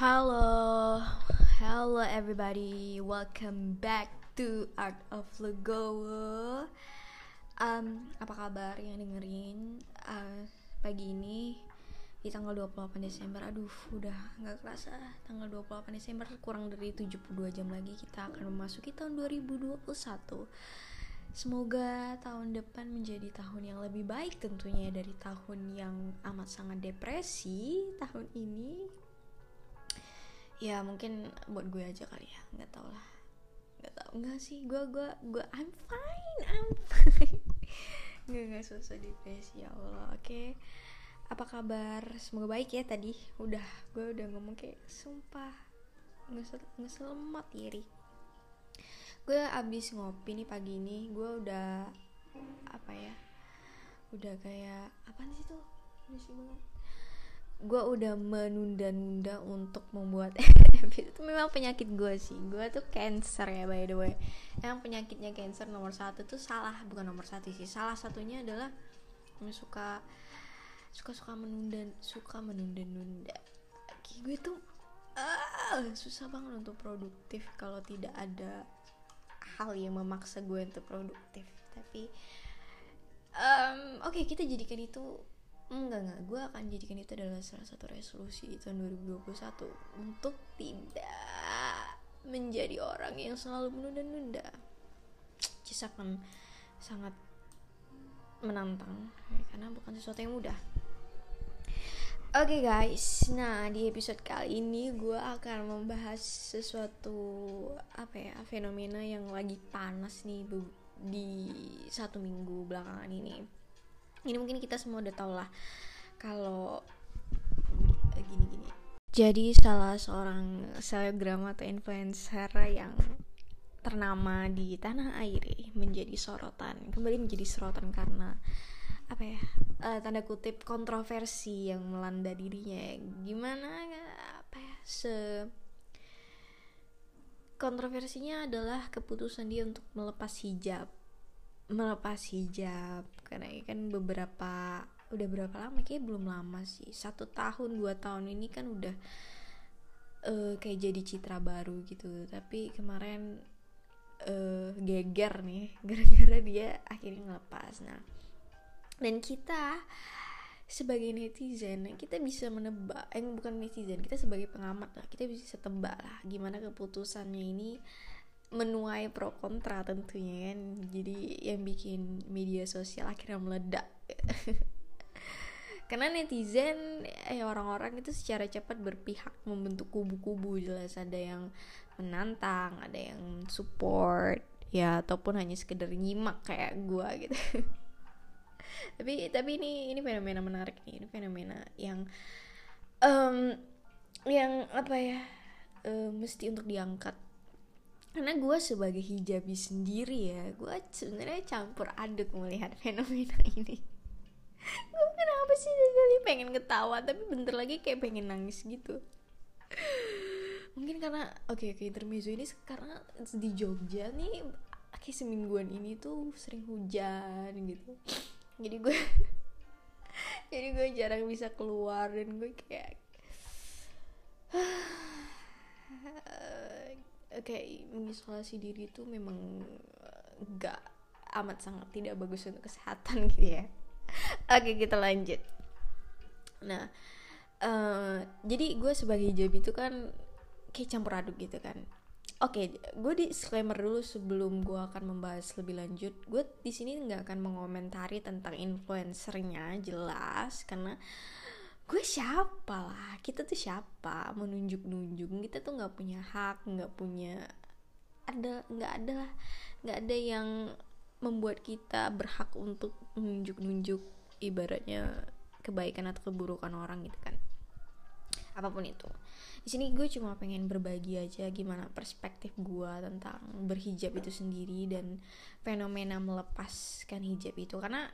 Halo, hello everybody, welcome back to Art of Legowo. Um, apa kabar yang dengerin uh, pagi ini di tanggal 28 Desember? Aduh, udah nggak kerasa tanggal 28 Desember kurang dari 72 jam lagi kita akan memasuki tahun 2021. Semoga tahun depan menjadi tahun yang lebih baik tentunya dari tahun yang amat sangat depresi tahun ini ya mungkin buat gue aja kali ya. Nggak tau lah. Nggak tau. Nggak sih gue gue gue I'm fine I'm fine. Nggak nggak susah depresi ya Allah oke. Okay. apa kabar? Semoga baik ya tadi. Udah gue udah ngomong kayak sumpah ngesel ngeselemat iri. Gue abis ngopi nih pagi ini gue udah apa ya udah kayak apa sih tuh? Banget gue udah menunda-nunda untuk membuat itu memang penyakit gue sih. Gue tuh cancer ya by the way. Yang penyakitnya cancer nomor satu tuh salah bukan nomor satu sih. Salah satunya adalah suka suka suka menunda suka menunda-nunda. Gue tuh uh, susah banget untuk produktif kalau tidak ada hal yang memaksa gue untuk produktif. Tapi um, oke okay, kita jadikan itu enggak enggak. Gue akan jadikan itu adalah salah satu resolusi tahun 2021 untuk tidak menjadi orang yang selalu menunda-nunda. Cis akan sangat menantang ya, karena bukan sesuatu yang mudah. Oke okay guys, nah di episode kali ini gue akan membahas sesuatu apa ya fenomena yang lagi panas nih di satu minggu belakangan ini ini mungkin kita semua udah tau lah. Kalau gini-gini jadi salah seorang selebgram atau influencer yang ternama di tanah air menjadi sorotan kembali menjadi sorotan karena apa ya uh, tanda kutip kontroversi yang melanda dirinya. Gimana apa ya se kontroversinya adalah keputusan dia untuk melepas hijab melepas hijab karena kan beberapa udah berapa lama? Kayak belum lama sih. Satu tahun dua tahun ini kan udah uh, kayak jadi citra baru gitu. Tapi kemarin uh, geger nih. Gara-gara dia akhirnya ngelepas. Nah dan kita sebagai netizen kita bisa menebak eh bukan netizen kita sebagai pengamat lah. Kita bisa tebak lah gimana keputusannya ini menuai pro kontra tentunya kan. Jadi yang bikin media sosial akhirnya meledak. Karena netizen eh orang-orang itu secara cepat berpihak membentuk kubu-kubu. Jelas ada yang menantang ada yang support ya ataupun hanya sekedar nyimak kayak gua gitu. Tapi tapi ini ini fenomena menarik nih ini fenomena yang um, yang apa ya uh, mesti untuk diangkat karena gue sebagai hijabi sendiri ya gue sebenarnya campur aduk melihat fenomena ini. Gue kenapa sih jadi pengen ketawa tapi bentar lagi kayak pengen nangis gitu. Mungkin karena oke okay, oke okay, intermezzo ini karena di Jogja nih kayak semingguan ini tuh sering hujan gitu. Jadi gue jadi gue jarang bisa keluar dan gue kayak kayak mengisolasi diri itu memang gak amat sangat tidak bagus untuk kesehatan gitu ya. Oke kita lanjut. Nah uh, jadi gue sebagai hijabi itu kan kayak campur aduk gitu kan. Oke okay, gue disclaimer dulu sebelum gue akan membahas lebih lanjut. Gue di sini nggak akan mengomentari tentang influencernya jelas. Karena gue siapa lah? Kita tuh siapa? Menunjuk-nunjuk. Kita tuh nggak punya hak nggak punya ada nggak ada lah. Nggak ada yang membuat kita berhak untuk menunjuk-nunjuk ibaratnya kebaikan atau keburukan orang gitu kan. Apa pun itu. Di sini gue cuma pengen berbagi aja gimana perspektif gue tentang berhijab itu sendiri dan fenomena melepaskan hijab itu. Karena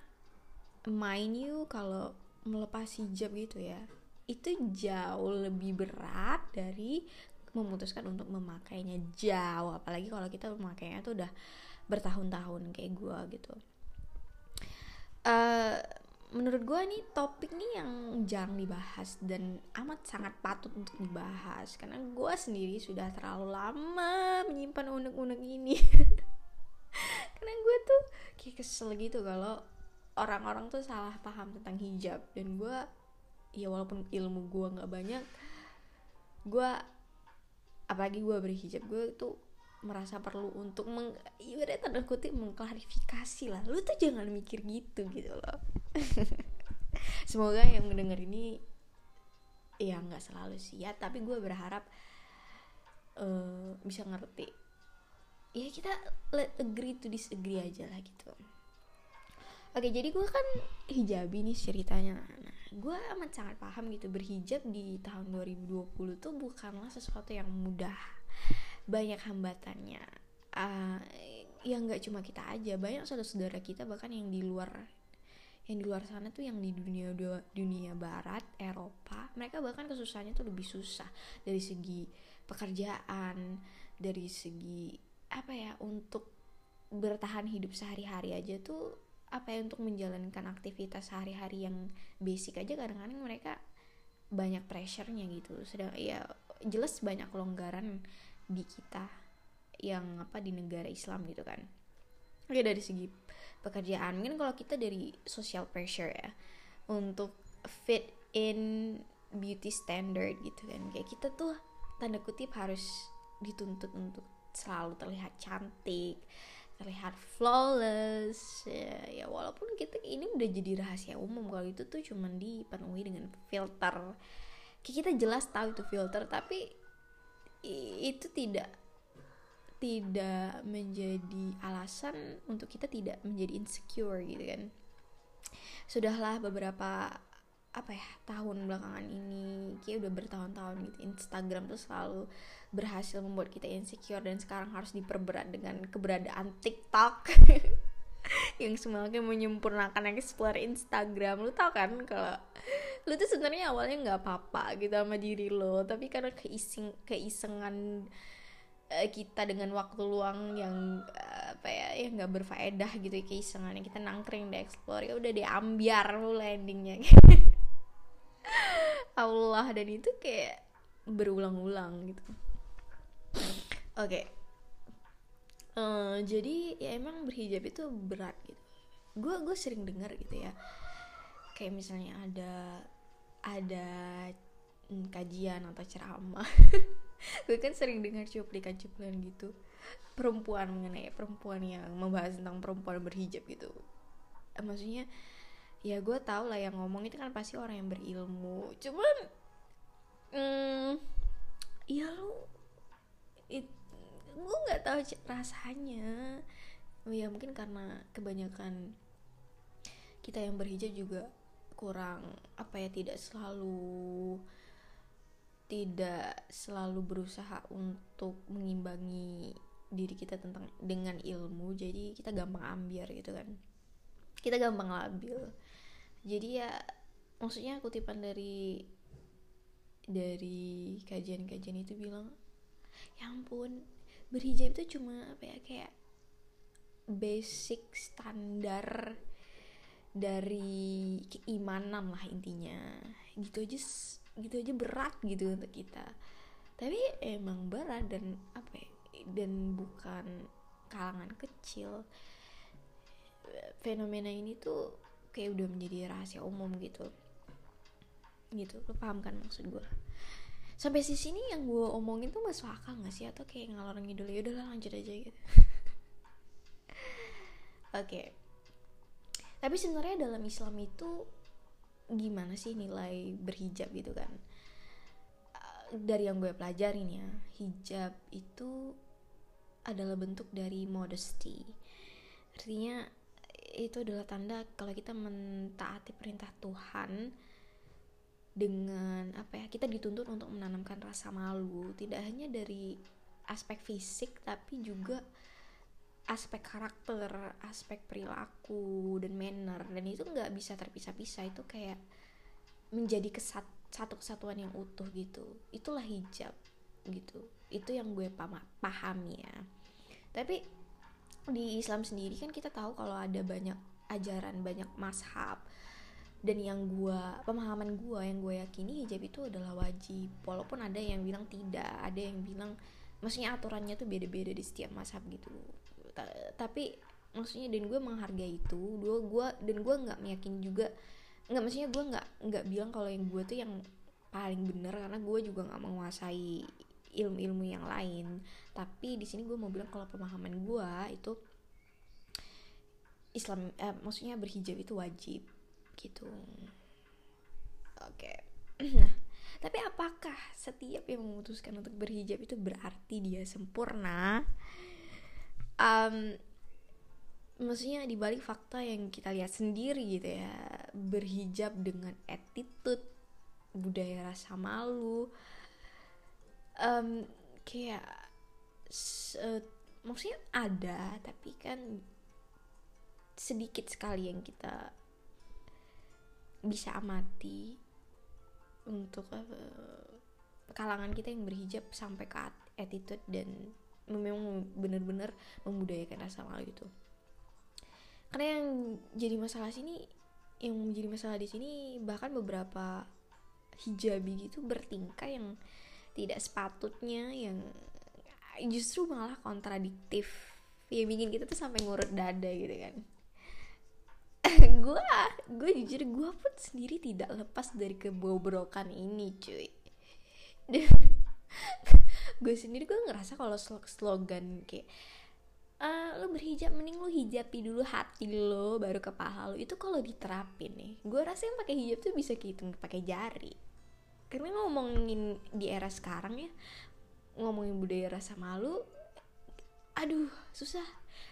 mind you kalau melepas hijab gitu ya itu jauh lebih berat dari memutuskan untuk memakainya jauh. Apalagi kalau kita memakainya tuh udah bertahun-tahun kayak gue gitu. Uh, menurut gue nih topik nih yang jarang dibahas dan amat sangat patut untuk dibahas. Karena gue sendiri sudah terlalu lama menyimpan unek-unek ini. Karena gue tuh kayak kesel gitu kalau orang-orang tuh salah paham tentang hijab. Dan gue ya walaupun ilmu gue nggak banyak gue apalagi gue berhijab gue tuh merasa perlu untuk meng ibarat tanda kutip mengklarifikasi lah. Lu tuh jangan mikir gitu gitu loh. Semoga yang mendengar ini ya nggak selalu sih. Ya tapi gue berharap uh, bisa ngerti. Ya kita let agree to disagree aja lah gitu oke jadi gue kan hijabi nih ceritanya. Nah gue amat sangat paham gitu berhijab di tahun 2020 tuh bukanlah sesuatu yang mudah. Banyak hambatannya. Uh, yang nggak cuma kita aja banyak saudara-saudara kita bahkan yang di luar yang di luar sana tuh yang di dunia dunia barat Eropa mereka bahkan kesusahannya tuh lebih susah. Dari segi pekerjaan dari segi apa ya untuk bertahan hidup sehari-hari aja tuh apa ya untuk menjalankan aktivitas sehari-hari yang basic aja kadang-kadang mereka banyak pressure-nya gitu. Sedang ya jelas banyak kelonggaran di kita yang apa di negara Islam gitu kan. Oke dari segi pekerjaan. Mungkin kalau kita dari social pressure ya untuk fit in beauty standard gitu kan. Kayak kita tuh tanda kutip harus dituntut untuk selalu terlihat cantik terlihat flawless. Ya, ya walaupun kita ini udah jadi rahasia umum kalau itu tuh cuman dipenuhi dengan filter. Kita jelas tahu itu filter tapi itu tidak tidak menjadi alasan untuk kita tidak menjadi insecure gitu kan. Sudahlah beberapa apa ya tahun belakangan ini kayak udah bertahun-tahun gitu Instagram tuh selalu berhasil membuat kita insecure dan sekarang harus diperberat dengan keberadaan TikTok. Yang semakin menyempurnakan explore Instagram. Lu tau kan kalau lu tuh sebenarnya awalnya nggak apa-apa gitu sama diri lo tapi karena keiseng keisengan uh, kita dengan waktu luang yang uh, apa ya yang nggak berfaedah gitu keisengannya kita nangkring di explore ya udah diambiar lu landingnya Allah dan itu kayak berulang-ulang gitu. Oke. Okay. uh, eh, jadi ya emang berhijab itu berat gitu. Gue gue sering dengar gitu ya. Kayak misalnya ada ada hmm, kajian atau ceramah. Gue kan sering dengar cuplikan-cuplikan gitu. Perempuan mengenai perempuan yang membahas tentang perempuan berhijab gitu. Eh, maksudnya ya gue tau lah yang ngomong itu kan pasti orang yang berilmu. Cuman hmm, ya lu it, gue nggak tahu rasanya. Ya mungkin karena kebanyakan kita yang berhijab juga kurang apa ya tidak selalu tidak selalu berusaha untuk mengimbangi diri kita tentang dengan ilmu. Jadi kita gampang ambiar gitu kan. Kita gampang labil jadi ya maksudnya kutipan dari dari kajian-kajian itu bilang ya ampun berhijab itu cuma apa ya kayak basic standar dari keimanan lah intinya. Gitu aja gitu aja berat gitu untuk kita. Tapi emang berat dan apa ya, dan bukan kalangan kecil. Fenomena ini tuh kayak udah menjadi rahasia umum gitu. Gitu lo paham kan maksud gue sampai di sini yang gue omongin tuh masuk akal gak sih? Atau kayak ngalor ngidul ya udahlah lanjut aja gitu. Oke. Okay tapi sebenarnya dalam Islam itu gimana sih nilai berhijab gitu kan? Eh, dari yang gue pelajarin ya hijab itu adalah bentuk dari modesty. Artinya itu adalah tanda kalau kita mentaati perintah Tuhan dengan apa ya kita dituntut untuk menanamkan rasa malu tidak hanya dari aspek fisik tapi juga aspek karakter, aspek perilaku dan manner dan itu nggak bisa terpisah-pisah itu kayak menjadi kesat satu kesatuan yang utuh gitu. Itulah hijab gitu. Itu yang gue paham pahami ya. Tapi di Islam sendiri kan kita tahu kalau ada banyak ajaran, banyak mashab. Dan yang gue pemahaman gue yang gue yakini hijab itu adalah wajib. Walaupun ada yang bilang tidak ada yang bilang maksudnya aturannya tuh beda-beda di setiap mazhab gitu. Tapi maksudnya dan gue menghargai itu gue gue dan gue nggak meyakini juga nggak maksudnya gue nggak nggak bilang kalau yang gue tuh yang paling bener karena gue juga nggak menguasai ilmu-ilmu yang lain. Tapi di sini gue mau bilang kalau pemahaman gue itu Islam eh, maksudnya berhijab itu wajib gitu. Oke. Okay. nah tapi apakah setiap yang memutuskan untuk berhijab itu berarti dia sempurna? Um, maksudnya dibalik fakta yang kita lihat sendiri gitu ya berhijab dengan attitude budaya rasa malu um, kayak uh, maksudnya ada tapi kan sedikit sekali yang kita bisa amati untuk uh, kalangan kita yang berhijab sampai ke attitude dan memang benar-benar membudayakan rasa malu itu. Karena yang jadi masalah sini yang menjadi masalah di sini bahkan beberapa hijabi gitu bertingkah yang tidak sepatutnya yang justru malah kontradiktif. Ya bikin kita tuh sampai ngurut dada gitu kan. Gue gue jujur gue pun sendiri tidak lepas dari kebobrokan ini cuy. Gue sendiri gue ngerasa kalau slogan kayak uh, lo berhijab mending lo hijabi dulu hati lo baru kepala lo itu kalau diterapin nih gue rasa yang pakai hijab tuh bisa kehitung pakai jari karena ngomongin di era sekarang ya ngomongin budaya rasa malu aduh susah.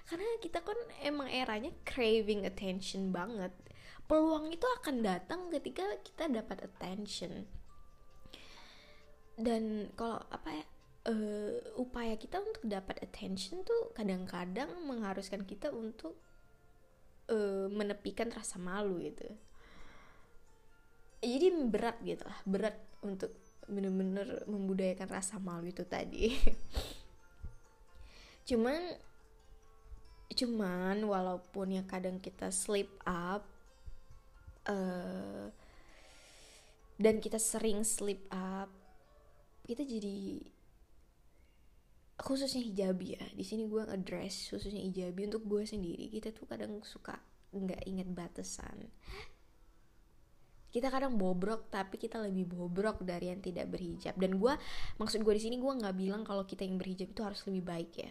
Karena kita kan emang eranya craving attention banget. Peluang itu akan datang ketika kita dapat attention. Dan kalau apa ya uh, upaya kita untuk dapat attention tuh kadang-kadang mengharuskan kita untuk uh, menepikan rasa malu gitu. Jadi berat gitu lah berat untuk bener-bener membudayakan rasa malu itu tadi. Cuman cuman walaupun ya kadang kita slip up uh, dan kita sering slip up kita jadi khususnya hijabi ya. Di sini gue address khususnya hijabi. Untuk gue sendiri kita tuh kadang suka nggak inget batasan kita kadang bobrok tapi kita lebih bobrok dari yang tidak berhijab. Dan gue maksud gue di sini gue nggak bilang kalau kita yang berhijab itu harus lebih baik ya.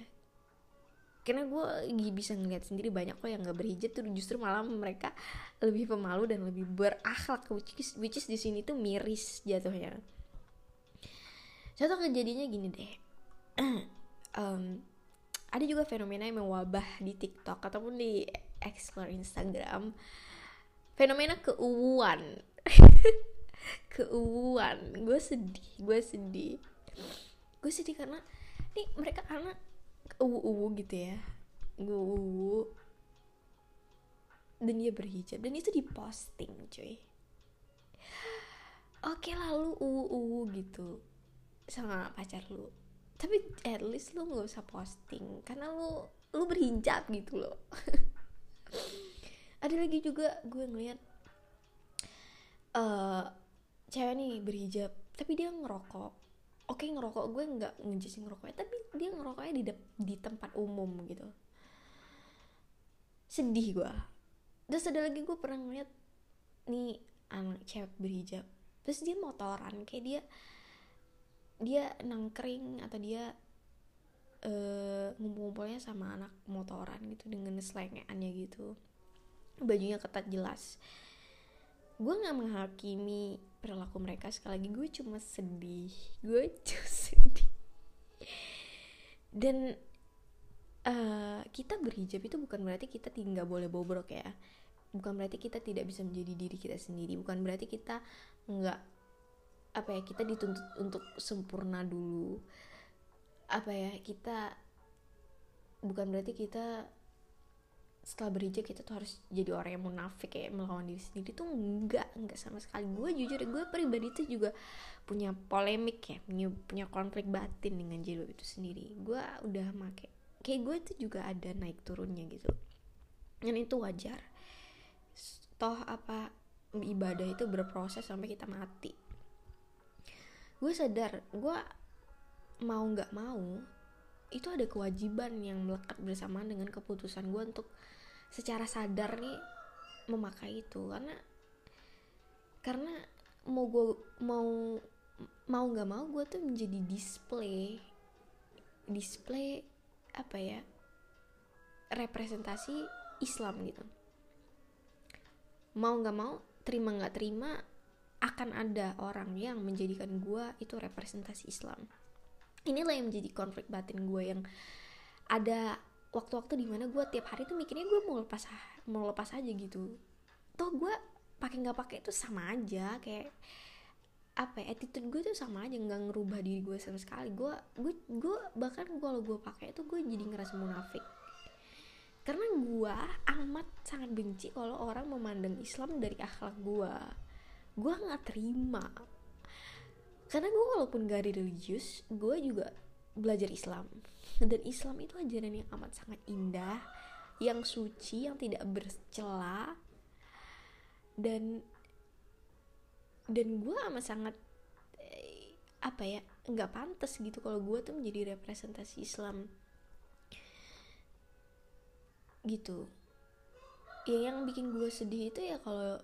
Karena gue bisa ngeliat sendiri banyak kok yang nggak berhijab tuh justru malah mereka lebih pemalu dan lebih berakhlak which is, which is di sini tuh miris jatuhnya. Contoh kejadiannya gini deh. Um, ada juga fenomena yang mewabah di TikTok ataupun di explore Instagram fenomena keuuan. Keuuan. Gue sedih gue sedih. Gue sedih karena nih mereka karena uwu-uwu gitu ya. Uwu dan dia berhijab. Dan itu diposting cuy. Oke lalu uwu-uwu gitu. Sama pacar lu. Tapi at least lu nggak usah posting. Karena lu lu berhijab gitu loh ada lagi juga gue ngeliat uh, cewek nih berhijab tapi dia ngerokok. Oke ngerokok gue nggak ngejelasin ngerokoknya tapi dia ngerokoknya di di tempat umum gitu. Sedih gue terus ada lagi gue pernah ngeliat nih anak cewek berhijab. Terus dia motoran kayak dia dia nangkring atau dia uh, ngumpul-ngumpulnya sama anak motoran gitu dengan selengeannya gitu bajunya ketat jelas. Gue nggak menghakimi perilaku mereka sekali lagi gue cuma sedih. Gue cuma sedih. Dan uh, kita berhijab itu bukan berarti kita tinggal boleh bobrok ya. Bukan berarti kita tidak bisa menjadi diri kita sendiri. Bukan berarti kita nggak apa ya kita dituntut untuk sempurna dulu. Apa ya kita bukan berarti kita setelah berhijab kita tuh harus jadi orang yang munafik kayak melawan diri sendiri tuh enggak enggak sama sekali. Gue jujur gue pribadi tuh juga punya polemik ya punya, punya konflik batin dengan jilbab itu sendiri. Gue udah make kayak gue tuh juga ada naik turunnya gitu. Dan itu wajar. Toh apa ibadah itu berproses sampai kita mati. Gue sadar gue mau nggak mau itu ada kewajiban yang melekat bersamaan dengan keputusan gue untuk secara sadar nih memakai itu. Karena karena mau gue mau mau nggak mau gue tuh menjadi display display apa ya representasi Islam gitu. Mau nggak mau terima nggak terima akan ada orang yang menjadikan gue itu representasi Islam inilah yang menjadi konflik batin gue yang ada waktu-waktu di mana gue tiap hari tuh mikirnya gue mau lepas mau lepas aja gitu. Toh gue pakai nggak pakai itu sama aja kayak apa ya, attitude gue tuh sama aja nggak ngerubah diri gue sama sekali. Gue gue gue bahkan kalau gue pakai itu gue jadi ngerasa munafik. Karena gue amat sangat benci kalau orang memandang Islam dari akhlak gue gue nggak terima karena gue walaupun gak religius gue juga belajar Islam. Dan Islam itu ajaran yang amat sangat indah yang suci yang tidak bercela. Dan dan gue amat sangat eh, apa ya nggak pantas gitu kalau gue tuh menjadi representasi Islam. Gitu. Ya yang bikin gue sedih itu ya kalau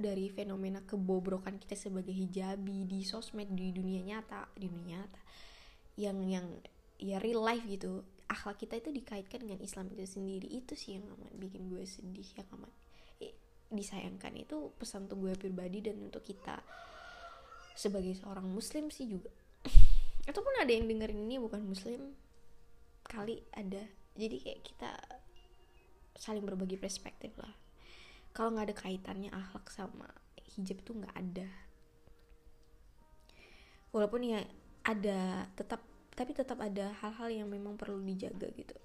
dari fenomena kebobrokan kita sebagai hijabi di sosmed di dunia nyata di dunia nyata yang yang ya real life gitu. Akhlak kita itu dikaitkan dengan Islam itu sendiri. Itu sih yang amat bikin gue sedih yang amat disayangkan. Itu pesan untuk gue pribadi dan untuk kita sebagai seorang muslim sih juga. Ataupun ada yang dengerin ini bukan muslim kali ada. Jadi kayak kita saling berbagi perspektif lah kalau nggak ada kaitannya akhlak sama hijab tuh nggak ada. Walaupun ya ada tetap tapi tetap ada hal-hal yang memang perlu dijaga gitu.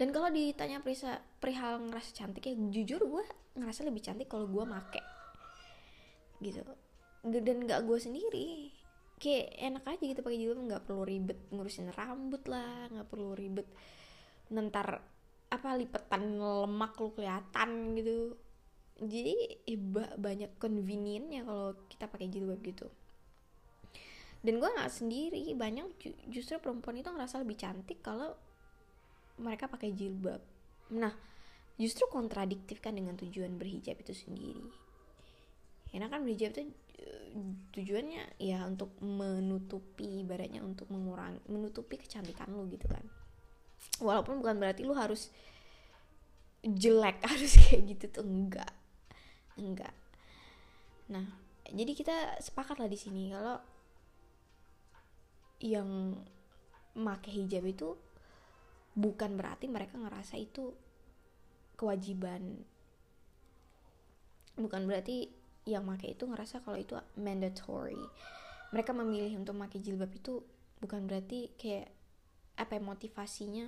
Dan kalau ditanya perisa, perihal ngerasa cantik ya jujur gue ngerasa lebih cantik kalau gue make. Gitu. Dan nggak gue sendiri. Kayak enak aja gitu pakai jilbab nggak perlu ribet ngurusin rambut lah nggak perlu ribet nentar apa lipetan lemak lu kelihatan gitu. Jadi banyak convenientnya kalau kita pakai jilbab gitu. Dan gue nggak sendiri banyak justru perempuan itu ngerasa lebih cantik kalau mereka pakai jilbab. Nah justru kontradiktif kan dengan tujuan berhijab itu sendiri. Karena kan berhijab itu eh, tujuannya ya untuk menutupi ibaratnya untuk mengurangi menutupi kecantikan lo gitu kan walaupun bukan berarti lu harus jelek harus kayak gitu tuh enggak. Enggak. Nah jadi kita sepakat lah di sini kalau yang make hijab itu bukan berarti mereka ngerasa itu kewajiban. Bukan berarti yang make itu ngerasa kalau itu mandatory. Mereka memilih untuk pakai jilbab itu bukan berarti kayak apa ya, motivasinya?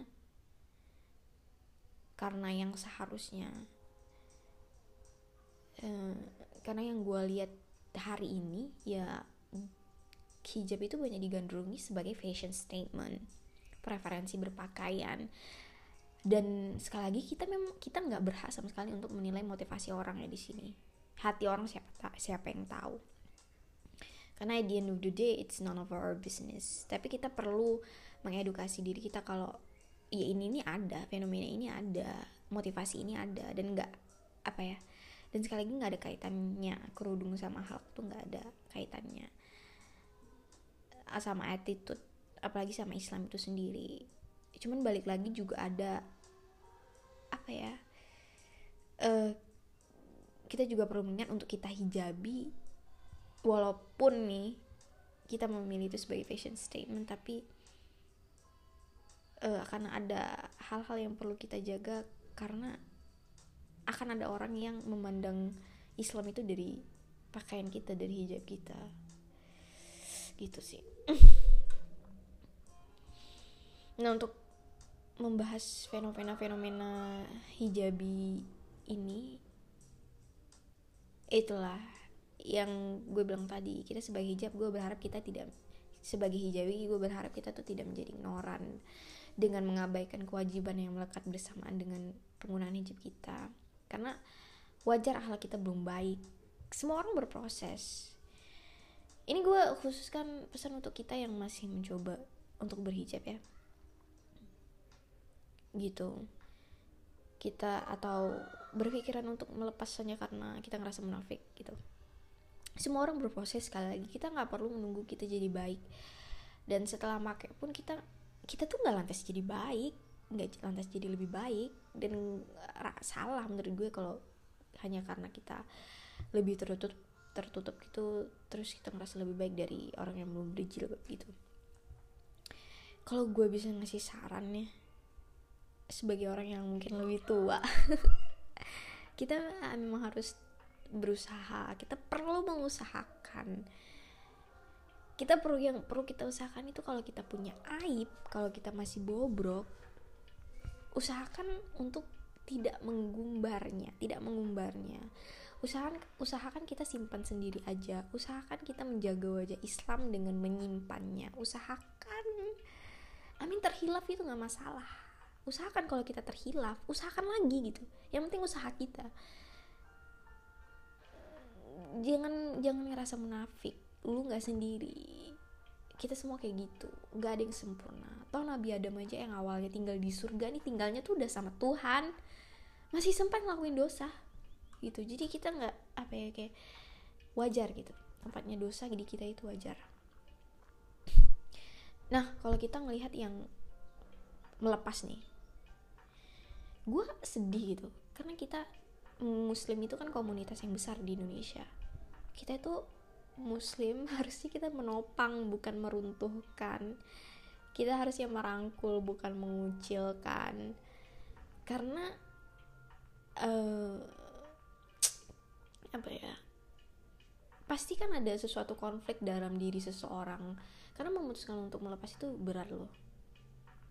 Karena yang seharusnya. Uh, karena yang gue lihat hari ini ya hijab itu banyak digandrungi sebagai fashion statement preferensi berpakaian. Dan sekali lagi kita memang kita nggak berhak sama sekali untuk menilai motivasi orang ya di sini. Hati orang siapa siapa yang tahu. Karena at the end of the day it's none of our business. Tapi kita perlu mengedukasi diri kita kalau ya ini ini ada fenomena ini ada motivasi ini ada dan nggak apa ya dan sekali lagi nggak ada kaitannya kerudung sama hal tuh nggak ada kaitannya. Sama attitude apalagi sama Islam itu sendiri. Cuman balik lagi juga ada apa ya uh, kita juga perlu mengingat untuk kita hijabi walaupun nih kita memilih itu sebagai fashion statement tapi uh, akan ada hal-hal yang perlu kita jaga karena akan ada orang yang memandang Islam itu dari pakaian kita dari hijab kita. Gitu sih. Nah untuk membahas fenomena-fenomena hijabi ini itulah yang gue bilang tadi. Kita sebagai hijab gue berharap kita tidak sebagai hijabi gue berharap kita tuh tidak menjadi ignoran dengan mengabaikan kewajiban yang melekat bersamaan dengan penggunaan hijab kita. Karena wajar akhlak kita belum baik. Semua orang berproses. Ini gue khususkan pesan untuk kita yang masih mencoba untuk berhijab ya. Gitu. Kita atau berpikiran untuk melepasnya karena kita ngerasa munafik gitu. Semua orang berproses sekali lagi. Kita nggak perlu menunggu kita jadi baik. Dan setelah make pun kita kita tuh nggak lantas jadi baik nggak lantas jadi lebih baik. Dan salah menurut gue kalau hanya karena kita lebih tertutup tertutup gitu terus kita ngerasa lebih baik dari orang yang belum berjilbab gitu. Kalau gue bisa ngasih saran nih sebagai orang yang mungkin lebih tua kita memang harus berusaha kita perlu mengusahakan kita perlu yang perlu kita usahakan itu kalau kita punya aib kalau kita masih bobrok usahakan untuk tidak menggumbarnya tidak mengumbarnya. Usahakan usahakan kita simpan sendiri aja. Usahakan kita menjaga wajah Islam dengan menyimpannya. Usahakan. Amin terhilaf itu nggak masalah. Usahakan kalau kita terhilaf usahakan lagi gitu. Yang penting usaha kita. Jangan jangan ngerasa munafik lu nggak sendiri. Kita semua kayak gitu. Nggak ada yang sempurna. Toh Nabi Adam aja yang awalnya tinggal di surga nih tinggalnya tuh udah sama Tuhan. Masih sempat ngelakuin dosa. Gitu. Jadi kita nggak apa ya kayak wajar gitu. Tempatnya dosa di kita itu wajar. Nah kalau kita ngelihat yang melepas nih. Gue sedih gitu. Karena kita muslim itu kan komunitas yang besar di Indonesia. Kita itu muslim harusnya kita menopang bukan meruntuhkan. Kita harusnya merangkul bukan mengucilkan. Karena uh, apa ya? Pasti kan ada sesuatu konflik dalam diri seseorang. Karena memutuskan untuk melepas itu berat loh.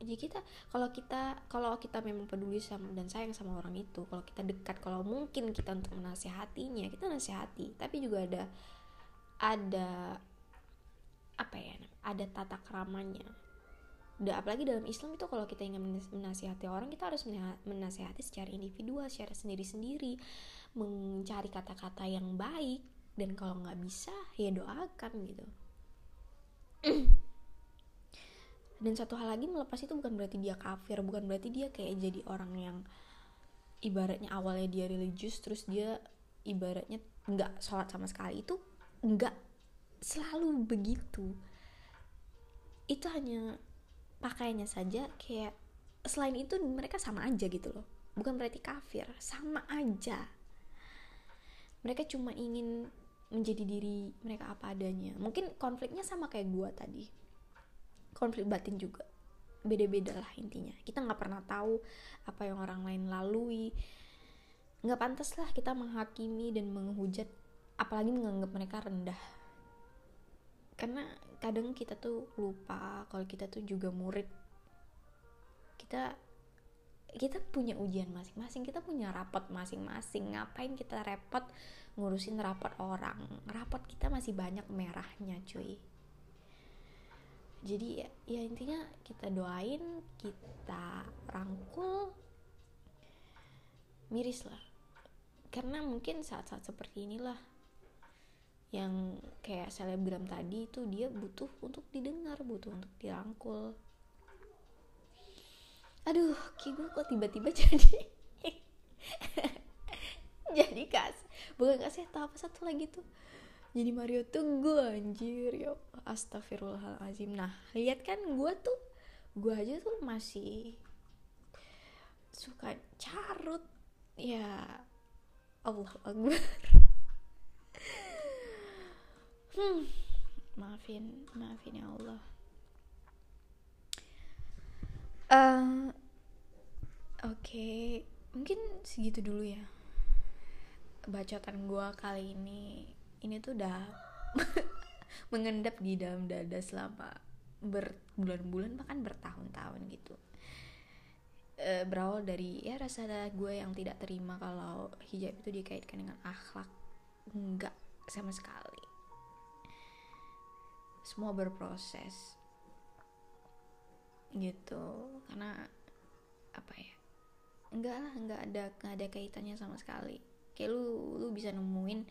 Jadi kita kalau kita kalau kita memang peduli sama dan sayang sama orang itu kalau kita dekat kalau mungkin kita untuk menasehatinya kita nasihati tapi juga ada ada apa ya ada tata keramanya. Udah apalagi dalam Islam itu kalau kita ingin menasihati orang kita harus menasihati secara individual secara sendiri-sendiri mencari kata-kata yang baik dan kalau nggak bisa ya doakan gitu. Dan satu hal lagi melepas itu bukan berarti dia kafir bukan berarti dia kayak jadi orang yang ibaratnya awalnya dia religius terus dia ibaratnya nggak sholat sama sekali itu nggak selalu begitu. Itu hanya pakainya saja kayak selain itu mereka sama aja gitu loh. Bukan berarti kafir sama aja. Mereka cuma ingin menjadi diri mereka apa adanya. Mungkin konfliknya sama kayak gua tadi. Konflik batin juga. Beda-beda lah intinya. Kita nggak pernah tahu apa yang orang lain lalui. Nggak pantas lah kita menghakimi dan menghujat apalagi menganggap mereka rendah. Karena kadang kita tuh lupa kalau kita tuh juga murid. Kita kita punya ujian masing-masing kita punya rapot masing-masing. Ngapain kita repot ngurusin rapot orang? Rapot kita masih banyak merahnya cuy. Jadi ya, ya intinya kita doain kita rangkul miris lah. Karena mungkin saat-saat seperti inilah yang kayak selebgram tadi itu dia butuh untuk didengar butuh untuk dirangkul. Aduh ki gue kok tiba-tiba jadi jadi kas bukan kasih tahu apa satu lagi tuh. Jadi Mario Teguh anjir ya astagfirullahalazim nah lihat kan gue tuh gue aja tuh masih suka carut. Ya Allah Akbar hmm. Maafin maafin ya Allah. Uh, oke. Okay. mungkin segitu dulu ya. Bacotan gue kali ini. Ini tuh udah mengendap di dalam dada selama berbulan-bulan bahkan bertahun-tahun gitu. E, berawal dari ya rasa gue yang tidak terima kalau hijab itu dikaitkan dengan akhlak. Enggak sama sekali semua berproses. Gitu. Karena apa ya enggak lah enggak ada enggak ada kaitannya sama sekali. Kayak lu lu bisa nemuin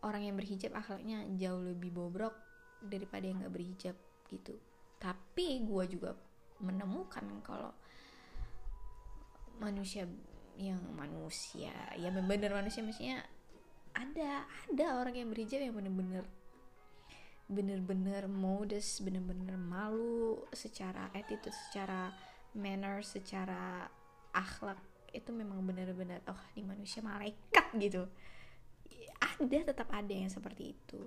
orang yang berhijab akhlaknya jauh lebih bobrok daripada yang nggak berhijab gitu. Tapi gue juga menemukan kalau manusia yang manusia ya bener manusia maksudnya ada ada orang yang berhijab yang bener-bener bener-bener modest bener-bener malu secara attitude secara manner secara akhlak itu memang bener-bener oh di manusia malaikat gitu. Ada tetap ada yang seperti itu.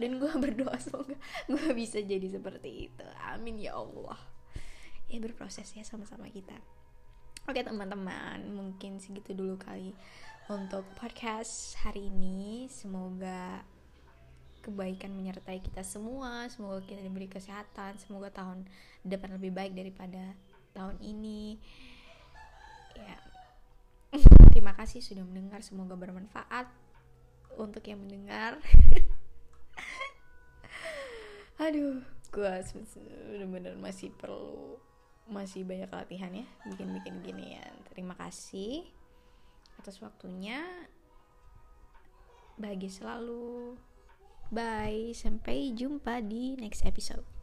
Dan gue berdoa semoga gue bisa jadi seperti itu. Amin ya Allah. Ya berproses ya sama-sama kita. Oke teman-teman mungkin segitu dulu kali untuk podcast hari ini. Semoga kebaikan menyertai kita semua. Semoga kita diberi kesehatan. Semoga tahun depan lebih baik daripada tahun ini. Ya. Terima kasih sudah mendengar. Semoga bermanfaat untuk yang mendengar. Aduh gue bener-bener masih perlu masih banyak latihan ya. Bikin-bikin gini ya. Terima kasih atas waktunya. Bahagia selalu bye sampai jumpa di next episode